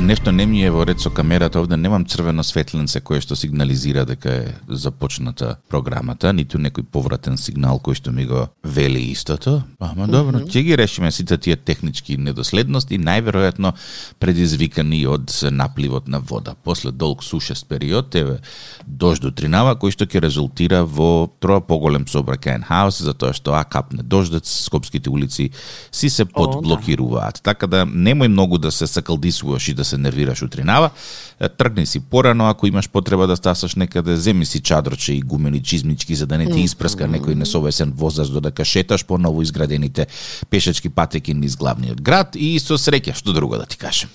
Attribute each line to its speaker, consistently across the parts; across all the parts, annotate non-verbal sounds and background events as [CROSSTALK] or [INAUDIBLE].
Speaker 1: Нешто не ми е во ред со камерата, овде немам црвено светленце кое што сигнализира дека е започната програмата, ниту некој повратен сигнал кој што ми го вели истото. Ама добро, ќе ги решиме сите тие технички недоследности, најверојатно предизвикани од напливот на вода. После долг сушест период, еве дожд утринава кој што ќе резултира во троа поголем сообраќаен хаос, затоа што а капне дождец, скопските улици си се подблокируваат. Така да немој многу да се сакалдисуваш и да се нервираш утринава, тргни си порано, ако имаш потреба да стасаш некаде, земи си чадрче и гумени чизмички за да не ти испрска некој несовесен возач додека шеташ по ново изградените пешачки патеки низ главниот град и со среќа, што друго да ти кажем.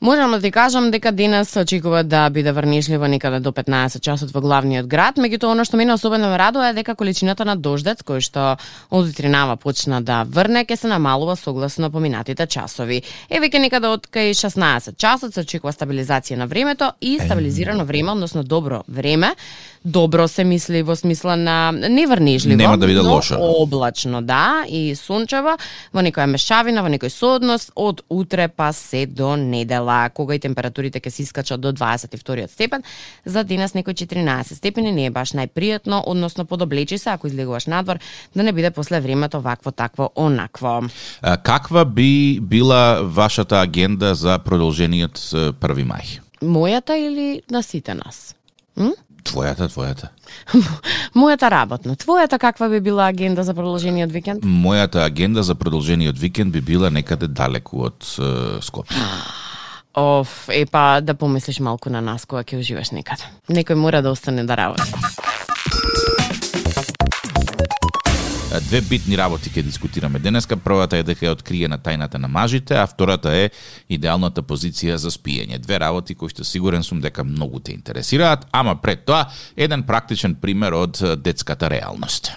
Speaker 2: Можам да ти кажам дека денес се очекува да биде врнежливо некаде до 15 часот во главниот град, меѓутоа она што мене особено ме радува е дека количината на дождец кој што од утринава почна да врне ќе се намалува согласно поминатите часови. Е веќе некаде од кај 16 часот се очекува стабилизација на времето и стабилизирано време, односно добро време добро се мисли во смисла на неврнежливо.
Speaker 1: Нема да биде лошо.
Speaker 2: Облачно, да, и сончево, во некоја мешавина, во некој сооднос од утре па се до недела, кога и температурите ќе се искачат до 22 степен. За денес некој 14 степени не е баш најпријатно, односно подоблечи се ако излегуваш надвор, да не биде после времето вакво такво онакво.
Speaker 1: А, каква би била вашата агенда за продолжениот 1 мај?
Speaker 2: Мојата или на сите нас? М?
Speaker 1: Твојата, твојата. [LAUGHS]
Speaker 2: Мојата работна. Твојата каква би била агенда за продолжениот викенд?
Speaker 1: Мојата агенда за продолжениот викенд би била некаде далеку од е, Скопје.
Speaker 2: Оф, е па да помислиш малку на нас кога ќе уживаш некаде. Некој мора да остане да работи.
Speaker 1: Две битни работи ќе дискутираме денеска. Првата е дека е откриена тајната на мажите, а втората е идеалната позиција за спиење. Две работи кои што сигурен сум дека многу те интересираат, ама пред тоа еден практичен пример од детската реалност.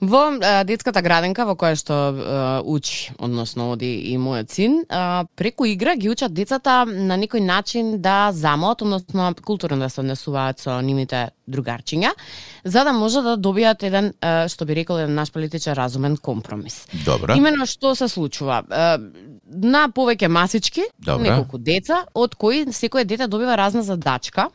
Speaker 2: Во а, детската граденка во која што а, учи, односно оди и мојот син, а, преку игра ги учат децата на некој начин да замоат, односно културно да се однесуваат со нивните другарчиња, за да може да добијат еден, а, што би рекол еден наш политичар разумен компромис.
Speaker 1: Добра.
Speaker 2: Имено што се случува? А, на повеќе масички,
Speaker 1: Добра.
Speaker 2: неколку деца, од кои секој дете добива разна задачка,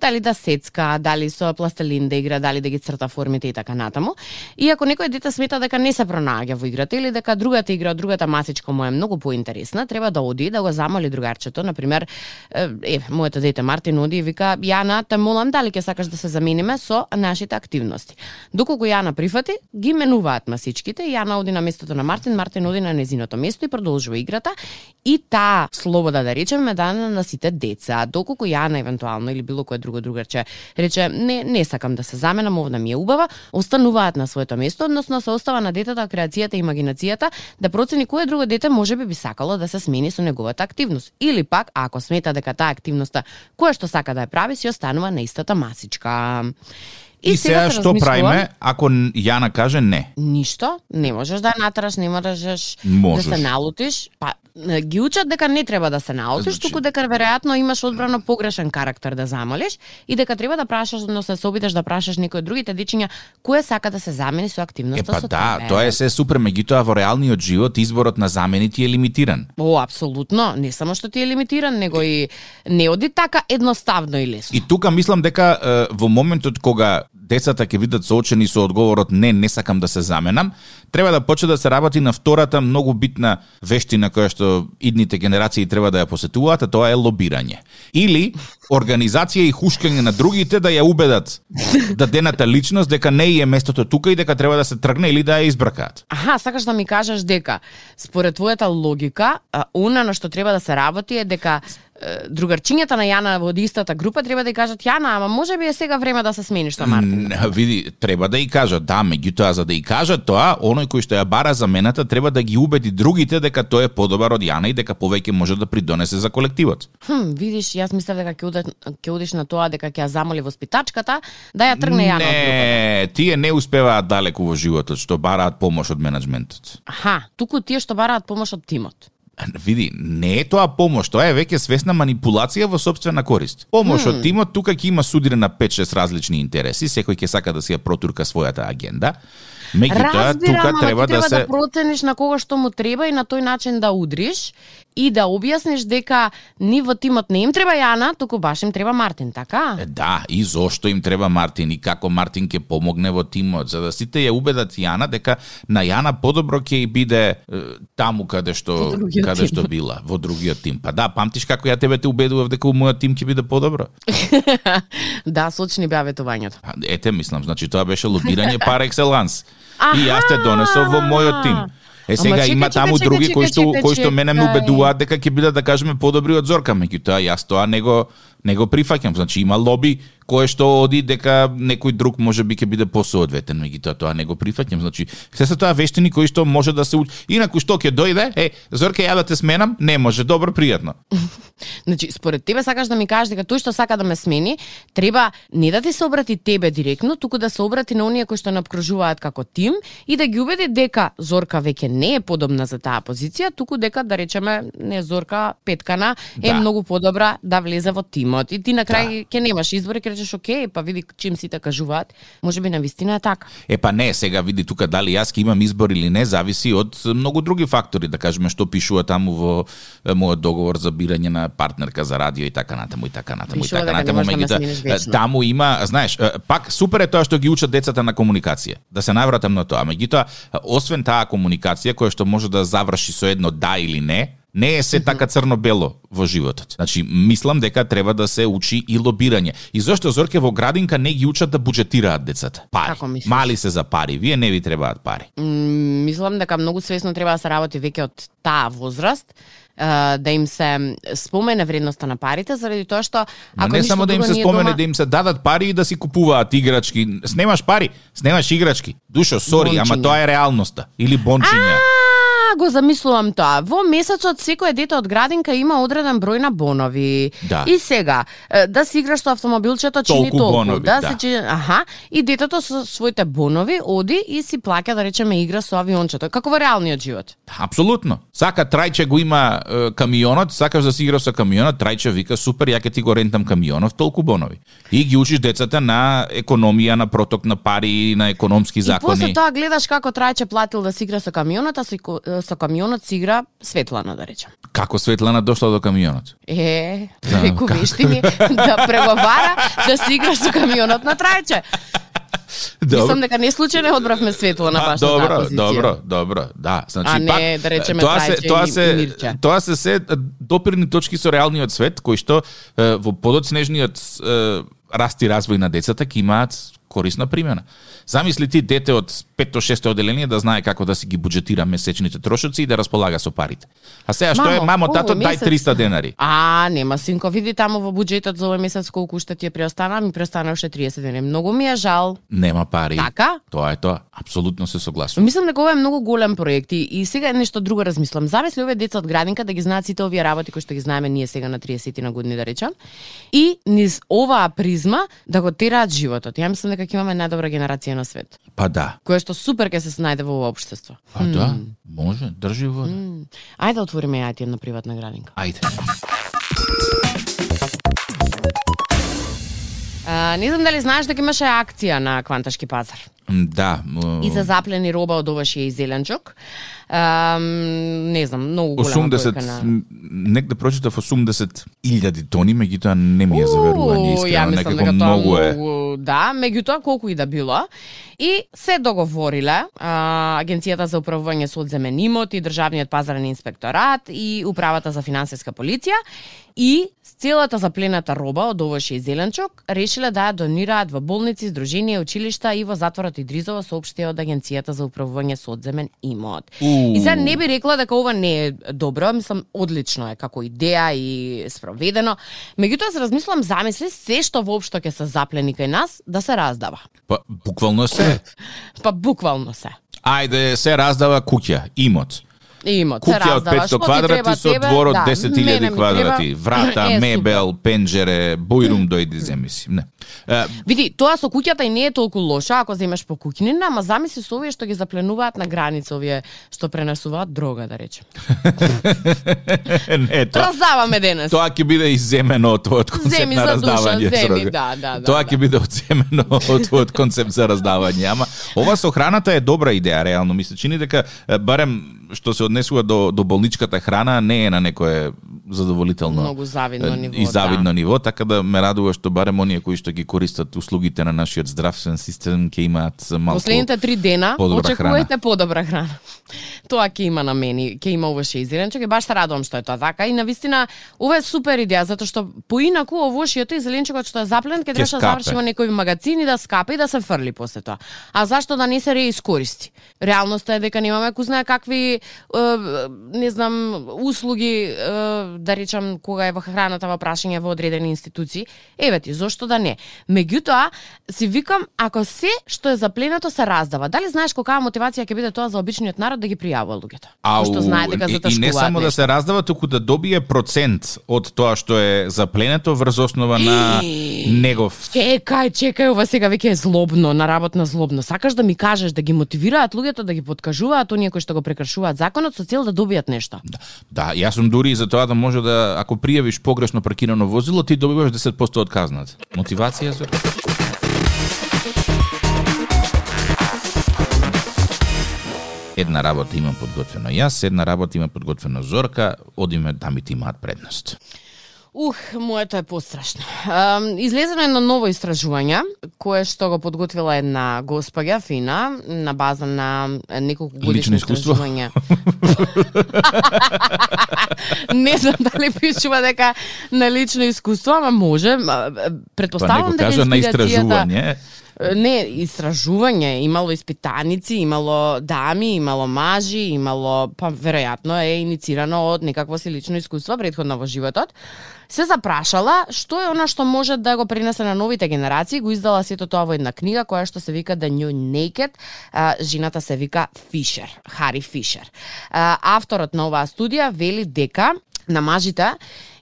Speaker 2: дали да сецка, дали со пластелин да игра, дали да ги црта формите и така натаму. И ако некој дете смета дека не се пронаѓа во играта или дека другата игра другата масичка му е многу поинтересна, треба да оди да го замоли другарчето, на пример, е, моето дете Мартин оди и вика Јана, те молам дали ќе сакаш да се замениме со нашите активности. Доколку Јана прифати, ги менуваат масичките, Јана оди на местото на Мартин, Мартин оди на незиното место и продолжува играта и таа слобода да речеме дадена на сите деца. Доколку Јана евентуално или било кое друго другарче рече не не сакам да се заменам, овда ми е убава, остануваат на своето место, односно се остава на детето креацијата и имагинацијата да процени кое друго дете може би би сакало да се смени со неговата активност. Или пак, ако смета дека таа активноста која што сака да ја прави, си останува на истата масичка.
Speaker 1: И, сега
Speaker 2: се
Speaker 1: што правиме ако Јана каже не?
Speaker 2: Ништо, не можеш да ја натараш, не можеш
Speaker 1: Можеш.
Speaker 2: да се налутиш. Па е, ги учат дека не треба да се налутиш,
Speaker 1: Значи-
Speaker 2: туку дека веројатно имаш одбрано погрешен карактер да замолиш и дека треба да прашаш, односно се обидеш да прашаш некој од другите дечиња кој сака да се замени со
Speaker 1: Е
Speaker 2: активноста
Speaker 1: па
Speaker 2: со
Speaker 1: да,
Speaker 2: тебе.
Speaker 1: тоа е се супер, меѓутоа во реалниот живот изборот на заменити е лимитиран.
Speaker 2: О, апсолутно, не само што ти е лимитиран, него и не оди така едноставно и лесно.
Speaker 1: И тука мислам дека е, во моментот кога децата ќе видат соочени со одговорот не, не сакам да се заменам, треба да почне да се работи на втората многу битна вештина која што идните генерации треба да ја посетуваат, а тоа е лобирање. Или организација и хушкање на другите да ја убедат дадената личност дека не е местото тука и дека треба да се тргне или да ја избркаат.
Speaker 2: Аха, сакаш да ми кажеш дека според твојата логика, она на што треба да се работи е дека другарчињата на Јана во истата група треба да ја кажат Јана, ама може би е сега време да се смениш со Мартин.
Speaker 1: Види, треба да и кажат, да, меѓутоа за да и кажат тоа, оној кој што ја бара замената треба да ги убеди другите дека тој е подобар од Јана и дека повеќе може да придонесе за колективот.
Speaker 2: Хм, видиш, јас мислев дека ќе одиш, ќе одиш на тоа дека ќе ја замоли воспитачката да ја тргне Јана.
Speaker 1: Не, тие не успеваат далеку во животот што бараат помош од менеджментот.
Speaker 2: Аха, туку тие што бараат помош од тимот.
Speaker 1: Види, не е тоа помош, тоа е веќе свесна манипулација во собствена корист. Помош од тимот, тука ќе има судир на 5-6 различни интереси, секој ќе сака да си ја протурка својата агенда. Меѓутоа, тука треба да се
Speaker 2: да процениш на кого што му треба и на тој начин да удриш и да објасниш дека ни во тимот не им треба Јана, туку баш им треба Мартин, така?
Speaker 1: Да, и зошто им треба Мартин и како Мартин ќе помогне во тимот, за да сите ја убедат Јана дека на Јана подобро ќе и биде таму каде што
Speaker 2: Во
Speaker 1: каде
Speaker 2: тим.
Speaker 1: што била, во другиот тим. Па да, памтиш како ја тебе те убедував дека у мојот тим ќе биде подобро? [LAUGHS]
Speaker 2: да, сочни беа ветувањето.
Speaker 1: Ете, мислам, значи тоа беше лобирање [LAUGHS] пар екселанс. И јас те донесов во мојот тим. Е сега
Speaker 2: чекај,
Speaker 1: има
Speaker 2: чекај,
Speaker 1: таму
Speaker 2: чекај,
Speaker 1: други кои
Speaker 2: чекај,
Speaker 1: што кои што мене ме убедуваат дека ќе бидат да кажеме подобри од Зорка, меѓутоа јас тоа не го не го прифаќам. Значи има лоби кое што оди дека некој друг може би ќе биде посоодветен, меѓутоа тоа не го прифаќам. Значи се се тоа вештини кои што може да се учи. Инаку што ќе дојде? Е, Зорка ја да те сменам? Не може, добро, пријатно. [LAUGHS]
Speaker 2: Значи, според тебе сакаш да ми кажеш дека тој што сака да ме смени, треба не да ти се обрати тебе директно, туку да се обрати на оние кои што не обкружуваат како тим и да ги убеди дека Зорка веќе не е подобна за таа позиција, туку дека да речеме не Зорка Петкана е
Speaker 1: Да.
Speaker 2: многу подобра да влезе во тимот. И ти на крај ќе немаш избор и ќе речеш окей, па види чим сите кажуваат, можеби на вистина е така.
Speaker 1: Е па не, сега види тука дали јас ќе имам избор или не, зависи од многу други фактори, да кажеме што пишува таму во мојот договор за бирање на партнерка за радио и така натаму и така натаму и
Speaker 2: Пишува
Speaker 1: така
Speaker 2: дека не
Speaker 1: натаму,
Speaker 2: да ме
Speaker 1: меѓутоа таму има, знаеш, пак супер е тоа што ги учат децата на комуникација. Да се навратам на тоа, меѓутоа освен таа комуникација која што може да заврши со едно да или не, не е се така црно-бело во животот. Значи, мислам дека треба да се учи и лобирање. И зошто Зорке во градинка не ги учат да буџетираат децата? Пари.
Speaker 2: Како мислиш?
Speaker 1: Мали се за пари. Вие не ви требаат пари.
Speaker 2: М, мислам дека многу свесно треба да се работи веќе од таа возраст да им се спомене вредноста на парите заради тоа што ако
Speaker 1: не само да им се спомене,
Speaker 2: дома...
Speaker 1: да им се дадат пари и да си купуваат играчки. Снемаш пари, снемаш играчки. Душо, сори, ама тоа е реалноста. Или бончиња.
Speaker 2: Го замислувам тоа. Во месецот секој дете од градинка има одреден број на бонови.
Speaker 1: Да.
Speaker 2: И сега, да си играш со автомобилчето чини
Speaker 1: Толку
Speaker 2: толку.
Speaker 1: бонови,
Speaker 2: да,
Speaker 1: да.
Speaker 2: се чини, аха, и детето со своите бонови оди и си плаќа да речеме игра со авиончето. Како во реалниот живот.
Speaker 1: Апсолутно. Сака Трајче го има е, камионот, сакаш да си играш со камионот, Трајче вика супер, ја ќе ти го рентам камионов, толку бонови. И ги учиш децата на економија, на проток на пари, на економски
Speaker 2: И после
Speaker 1: закони.
Speaker 2: тоа гледаш како Трајче платил да си игра со камионот, а со, со камионот си игра Светлана, да речем.
Speaker 1: Како Светлана дошла до камионот?
Speaker 2: Е,
Speaker 1: Да,
Speaker 2: преку [LAUGHS]
Speaker 1: како?
Speaker 2: вештини да преговара да си игра со камионот на Трајче. Мислам дека не случајно одбравме Светлана
Speaker 1: А,
Speaker 2: баш на
Speaker 1: добро,
Speaker 2: позиција.
Speaker 1: добро, добро, да. Значи
Speaker 2: А не,
Speaker 1: пак
Speaker 2: да речеме,
Speaker 1: тоа се тоа се
Speaker 2: и
Speaker 1: тоа се се допирни точки со реалниот свет кои што е, во подоцнежниот е, раст и развој на децата ќе имаат корисна примена. Замисли ти дете од 5-6 оделение да знае како да си ги буџетира месечните трошоци и да располага со парите. А сега што е
Speaker 2: Мамо,
Speaker 1: тато дај
Speaker 2: месец?
Speaker 1: 300 денари.
Speaker 2: А, нема синко, види таму во буџетот за овој месец колку уште ти е преостана, ми преостана уште 30 дена. Многу ми е жал.
Speaker 1: Нема пари.
Speaker 2: Така?
Speaker 1: Тоа е тоа. Апсолутно се согласувам.
Speaker 2: Мислам дека ова е многу голем проект и, и сега нешто друго размислам. Замисли овие деца од градинка да ги знаат сите овие работи кои што ги знаеме ние сега на 30 на години да речам. И низ оваа призма да го тераат животот. Ја мислам дека ќе имаме најдобра генерација на свет,
Speaker 1: Па да.
Speaker 2: која што супер ќе се снајде во општество.
Speaker 1: Па да, може, држи вода.
Speaker 2: М. Ајде да отвориме ја ти една приватна градинка.
Speaker 1: Ајде.
Speaker 2: А, не знам дали знаеш дека имаше акција на Кванташки пазар.
Speaker 1: Да.
Speaker 2: И за заплени роба од овошје и зеленчук. Ам, не знам, многу голема
Speaker 1: 80,
Speaker 2: бројка на...
Speaker 1: негде прочитав 80 илјади тони, меѓутоа не ми е заверување искрено,
Speaker 2: Ја мислам дека тоа
Speaker 1: многу е.
Speaker 2: да, меѓутоа колку и да било. И се договориле а, Агенцијата за управување со одземен имот и Државниот пазарен инспекторат и Управата за финансиска полиција и целата заплената роба од овоше и зеленчук решиле да ја донираат во болници, здруженија, училишта и во затворот Идризово соопштија од Агенцијата за управување со одземен имот.
Speaker 1: Уу.
Speaker 2: И сега не би рекла дека ова не е добро, мислам одлично е како идеја и спроведено. Меѓутоа се размислам, замисли се што воопшто ќе се заплени кај нас да се раздава.
Speaker 1: Па, буквално се. [LAUGHS]
Speaker 2: Па буквално се.
Speaker 1: Ајде, се раздава куќа, имот.
Speaker 2: Има,
Speaker 1: Куќа од
Speaker 2: раздава.
Speaker 1: 500
Speaker 2: Што ти
Speaker 1: квадрати со двор од
Speaker 2: Да,
Speaker 1: 10.000
Speaker 2: мене ми
Speaker 1: квадрати. Врата, [LAUGHS] мебел, пенџере, бојрум дојди земи си. Не.
Speaker 2: Види, тоа со куќата и не е толку лошо ако земеш по куќнина, ама замисли со овие што ги запленуваат на граница, овие што пренесуваат дрога, да речем. [LAUGHS]
Speaker 1: не, тоа,
Speaker 2: Раздаваме денес.
Speaker 1: тоа ќе биде иземено од твојот концепт на раздавање.
Speaker 2: земи, да, да, да,
Speaker 1: Тоа
Speaker 2: да.
Speaker 1: ќе биде одземено од твојот [LAUGHS] концепт за раздавање. Ама ова со храната е добра идеја, реално. Ми се чини дека барем што се однесува до, до болничката храна не е на некое задоволително
Speaker 2: Многу завидно ниво,
Speaker 1: и завидно
Speaker 2: да.
Speaker 1: ниво, така да ме радува што барем оние кои што ги користат услугите на нашиот здравствен систем ќе имаат малку
Speaker 2: Последните три дена
Speaker 1: подобра
Speaker 2: очекувајте подобра храна. Тоа ќе има на мене, ќе има овоше изиленче, ќе баш се радувам што е тоа така и навистина ова е супер идеја затоа што поинаку овошието и зеленчукот што е заплен ќе требаше да заврши во некој магазин и да скапе и да се фрли после тоа. А зашто да не се реискористи? Реалноста е дека немаме ку знае какви не знам услуги да речам кога е во храната во прашање во одредени институции. Еве ти, зошто да не? Меѓутоа, си викам, ако се што е запленато се раздава, дали знаеш колкава мотивација ќе биде тоа за обичниот народ да ги пријавува луѓето?
Speaker 1: Ау,
Speaker 2: Пошто знае дека
Speaker 1: и- и, не само да
Speaker 2: нешто.
Speaker 1: се раздава, туку да добие процент од тоа што е запленето врз основа на негов
Speaker 2: Чекај, чекај, ова сега веќе е злобно, на работна злобно. Сакаш да ми кажеш да ги мотивираат луѓето да ги подкажуваат оние кои што го прекршуваат законот со цел да добијат нешто.
Speaker 1: Да, да. јас сум дури и за тоа да може да ако пријавиш погрешно паркирано возило, ти добиваш 10% од казната. Мотивација за Една работа имам подготвено јас, една работа имам подготвено Зорка, одиме дамите имаат предност.
Speaker 2: Ух, моето е пострашно. Излезено е на ново истражување, кое што го подготвила една госпоѓа фина на база на неколку годишни истражувања. [LAUGHS] не знам дали пишува дека на лично искуство, ама може. Ма,
Speaker 1: Па
Speaker 2: дека
Speaker 1: кажа на истражување.
Speaker 2: Не, истражување, имало испитаници, имало дами, имало мажи, имало, па веројатно е иницирано од некакво си лично искуство предходно во животот. Се запрашала што е она што може да го пренесе на новите генерации, го издала сето тоа во една книга која што се вика The New Naked, а, жената се вика Фишер, Хари Фишер. А, авторот на оваа студија вели дека на мажите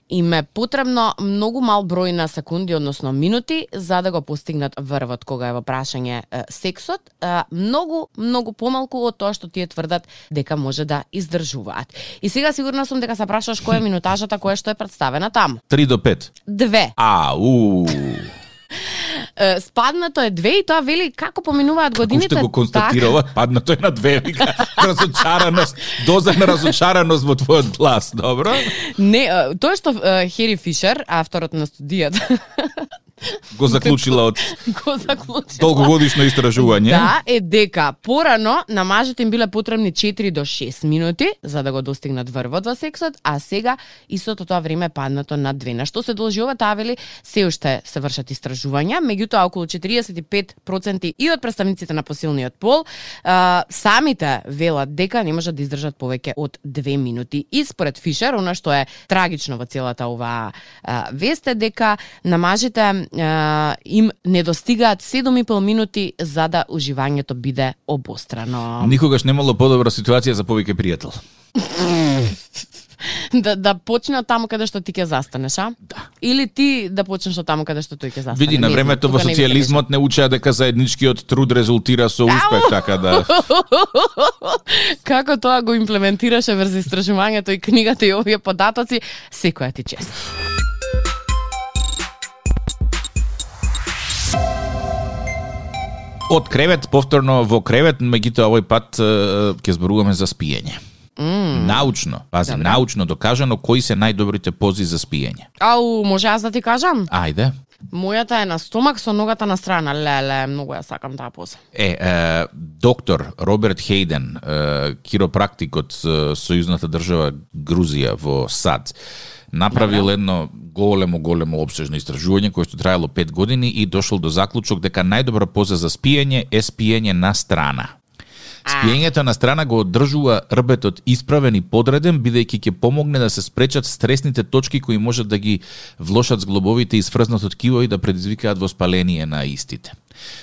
Speaker 2: им е потребно многу мал број на секунди, односно минути, за да го постигнат врвот кога е во прашање сексот, многу, многу помалку од тоа што тие тврдат дека може да издржуваат. И сега сигурно сум дека се прашаш која е минутажата која што е представена таму.
Speaker 1: 3 до 5.
Speaker 2: Две.
Speaker 1: А, у. [LAUGHS]
Speaker 2: Е, Спаднато е две и тоа вели како поминуваат
Speaker 1: Како
Speaker 2: годините.
Speaker 1: што го констатирала, падна тој на две, вика, [LAUGHS] разочараност, доза на разочараност во твојот глас, добро?
Speaker 2: Так, не, е, тоа што е, Хери Фишер, авторот на студијата, [LAUGHS]
Speaker 1: Го заклучила од [LAUGHS]
Speaker 2: го заклучи.
Speaker 1: долгогодишно истражување.
Speaker 2: Да, е дека порано на мажите им биле потребни 4 до 6 минути за да го достигнат врвот во сексот, а сега истото тоа време е паднато на 2. На што се должи ова таа вели се уште се вршат истражувања, меѓутоа околу 45% и од представниците на посилниот пол а, самите велат дека не можат да издржат повеќе од 2 минути. И според Фишер, она што е трагично во целата оваа вест е дека на мажите а, им недостигаат 7,5 минути за да уживањето биде обострано.
Speaker 1: Никогаш немало подобра ситуација за повеќе пријател. [LAUGHS]
Speaker 2: да, да почне од таму каде што ти ќе застанеш, а?
Speaker 1: Да.
Speaker 2: Или ти да почнеш од таму каде што тој ќе застане.
Speaker 1: Види, на времето во
Speaker 2: тука не
Speaker 1: не учеа дека заедничкиот труд резултира со успех, така да... [LAUGHS]
Speaker 2: Како тоа го имплементираше врз истражувањето и книгата и овие податоци, секоја ти чест.
Speaker 1: Од кревет, повторно во кревет, меѓутоа овој пат ќе зборуваме за спиење.
Speaker 2: Mm.
Speaker 1: Научно, пази,
Speaker 2: Добре.
Speaker 1: научно докажано кои се најдобрите пози за спиење.
Speaker 2: Ау, може аз да ти кажам?
Speaker 1: Ајде.
Speaker 2: Мојата е на стомак со ногата на страна. Леле, многу ја сакам таа поза.
Speaker 1: Е, е, доктор Роберт Хейден, е, киропрактик од е, Сојузната држава Грузија во САД, направил едно големо, големо обсежно истражување кое што траело 5 години и дошол до заклучок дека најдобра поза за спиење е спиење на страна. Спиењето на страна го одржува рбетот исправен и подреден, бидејќи ќе помогне да се спречат стресните точки кои можат да ги влошат зглобовите и сврзнатото ткиво и да предизвикаат воспаление на истите.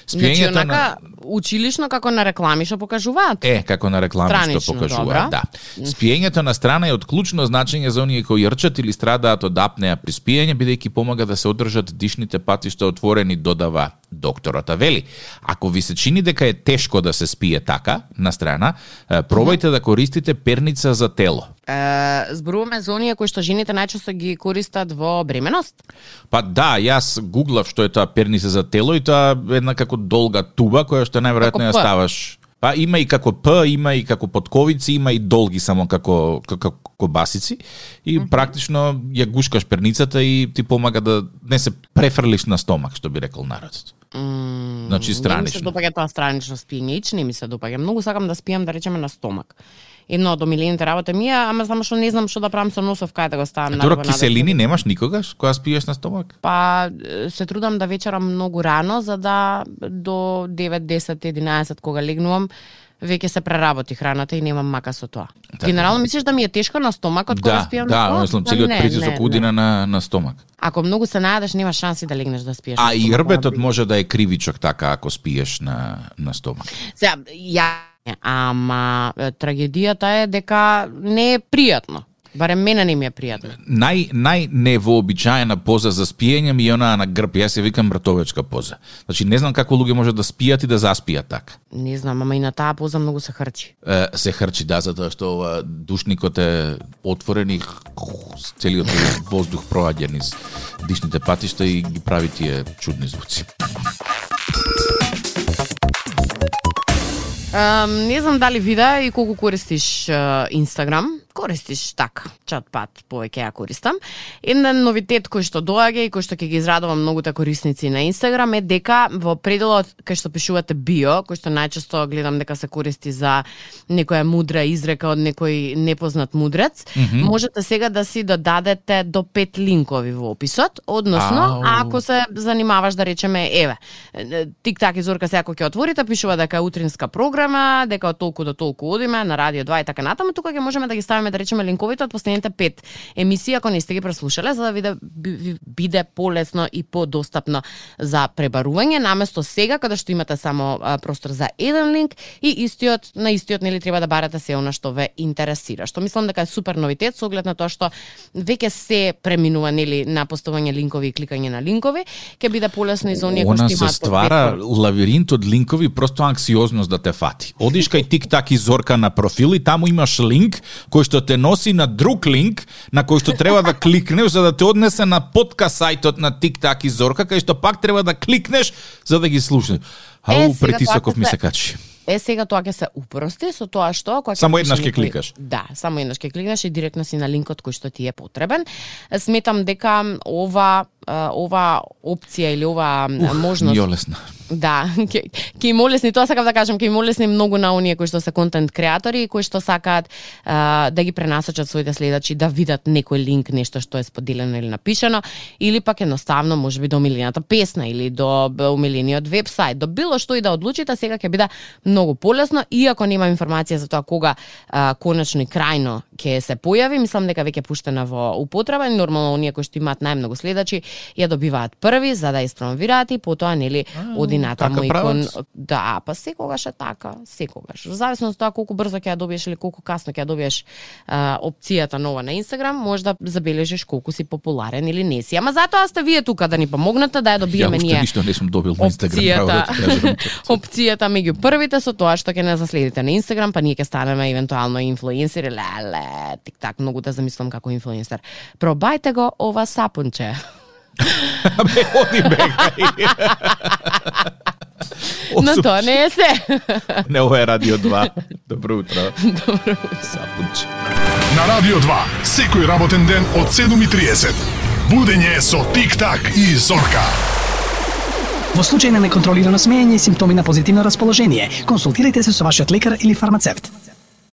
Speaker 2: Значи, онака, училишно како на реклами што покажуваат.
Speaker 1: Е, како на реклами
Speaker 2: Странично,
Speaker 1: што покажуваат, да. Спиењето на страна е од клучно значење за оние кои рчат или страдаат од апнеа при спиење, бидејќи помага да се одржат дишните патишта отворени, додава докторот. Вели, ако ви се чини дека е тешко да се спие така, на страна, пробајте да користите перница за тело.
Speaker 2: Е, зборуваме за оние кои што жените најчесто ги користат во бременост?
Speaker 1: Па да, јас гуглав што е тоа перница за тело и тоа е една како долга туба која што најверојатно ја ставаш Па има и како П, има и како подковици, има и долги само како како кобасици и mm -hmm. практично ја гушкаш перницата и ти помага да не се префрлиш на стомак, што би рекол народот.
Speaker 2: Mm,
Speaker 1: значи странично. Не ми
Speaker 2: се допаѓа тоа странично спиење, ич не ми се допаѓа. Многу сакам да спијам да речеме на стомак едно од омилените работи ми е, ама само што не знам што да правам со носов кај да го ставам.
Speaker 1: Тура киселини немаш никогаш кога спиеш на стомак?
Speaker 2: Па се трудам да вечерам многу рано за да до 9, 10, 11 кога легнувам веќе се преработи храната и немам мака со тоа. Така. Генерално мислиш да ми е тешко на стомакот кога
Speaker 1: да,
Speaker 2: спијам?
Speaker 1: Да, мислам целиот притисок удина на на стомак.
Speaker 2: Ако многу се најадеш, нема шанси да легнеш да спиеш.
Speaker 1: А и рбетот може да е кривичок така ако спиеш на на стомак.
Speaker 2: Сега, ја Ама трагедијата е дека не е пријатно. Барем мене не ми е пријатно.
Speaker 1: Нај нај невообичаена поза за спиење ми е онаа на грб. Јас ја викам мртовечка поза. Значи не знам како луѓе може да спијат и да заспијат така.
Speaker 2: Не знам, ама и на таа поза многу се хрчи.
Speaker 1: Е, се хрчи да затоа што ова душникот е отворен и целиот воздух проаѓа низ дишните патишта и ги прави тие чудни звуци.
Speaker 2: Um, не знам дали вида и колку користиш uh, Инстаграм користиш така, чат пат повеќе ја користам. Еден новитет кој што доаѓа и кој што ќе ги израдува многуте корисници на Инстаграм е дека во пределот кај што пишувате био, кој што најчесто гледам дека се користи за некоја мудра изрека од некој непознат мудрец, mm -hmm. можете сега да си додадете до пет линкови во описот, односно Ау. ако се занимаваш да речеме еве, тик-так изорка се ако ќе отворите пишува дека е утринска програма, дека од толку до толку одиме на радио 2 и така натаму, тука ќе можеме да ги ставиме да речеме линковите од последните пет емисии ако не сте ги прослушале за да ви да биде полесно и подостапно за пребарување наместо сега каде што имате само простор за еден линк и истиот на истиот нели треба да барате се она што ве интересира. Што мислам дека е супер новитет со оглед на тоа што веќе се преминува нели на поставување линкови и кликање на линкови, ќе биде полесно и за оние кои што
Speaker 1: имаат се ствара лавиринт од линкови просто анксиозност да те фати. Одиш кај тик-так и зорка на профил и таму имаш линк кој што те носи на друг линк на кој што треба да кликнеш за да те однесе на подкаст сајтот на TikTok и Зорка, кај што пак треба да кликнеш за да ги слушнеш. Ау, притисоков ми се качи.
Speaker 2: Е, сега тоа ќе се упрости со тоа што
Speaker 1: кога Само еднаш ќе кликаш.
Speaker 2: Да, само еднаш ќе кликнеш и директно си на линкот кој што ти е потребен. Сметам дека ова ова опција или ова можност
Speaker 1: Јолесна.
Speaker 2: Да, [LAUGHS] ќе ќе им олесни, тоа сакам да кажам, ќе им олесни многу на оние кои што се контент креатори и кои што сакаат а, да ги пренасочат своите следачи да видат некој линк, нешто што е споделено или напишано, или пак едноставно можеби до омилената песна или до омилениот вебсайт, до било што и да одлучите, сега ќе биде многу полесно, иако нема информација за тоа кога а, конечно и крајно ќе се појави, мислам дека веќе пуштена во употреба, нормално оние кои што имаат најмногу следачи ја добиваат први за да испромовираат и потоа нели оди натаму
Speaker 1: така и кон
Speaker 2: да, па секогаш е така, секогаш. Во зависност од тоа колку брзо ќе ја добиеш или колку касно ќе ја добиеш а, опцијата нова на Инстаграм, може да забележиш колку си популарен или не си. Ама затоа сте вие тука да ни помогнете да ја добиеме ние.
Speaker 1: Ја ништо не сум добил на Инстаграм,
Speaker 2: да опцијата меѓу првите со тоа што ќе не заследите на Инстаграм, па ние ќе станеме евентуално инфлуенсери, леле, тик так многу да замислам како инфлуенсер. Пробајте го ова сапунче.
Speaker 1: Бе, оди бегај. [LAUGHS]
Speaker 2: Но тоа не е се. [LAUGHS]
Speaker 1: не, ова е Радио 2. Добро утро.
Speaker 2: Добро утро.
Speaker 1: Сапунче.
Speaker 3: На Радио 2, секој работен ден од 7.30. Будење со Тик-так и Зорка.
Speaker 4: Во случај на неконтролирано смеење и симптоми на позитивно расположение, консултирайте се со вашиот лекар или фармацевт.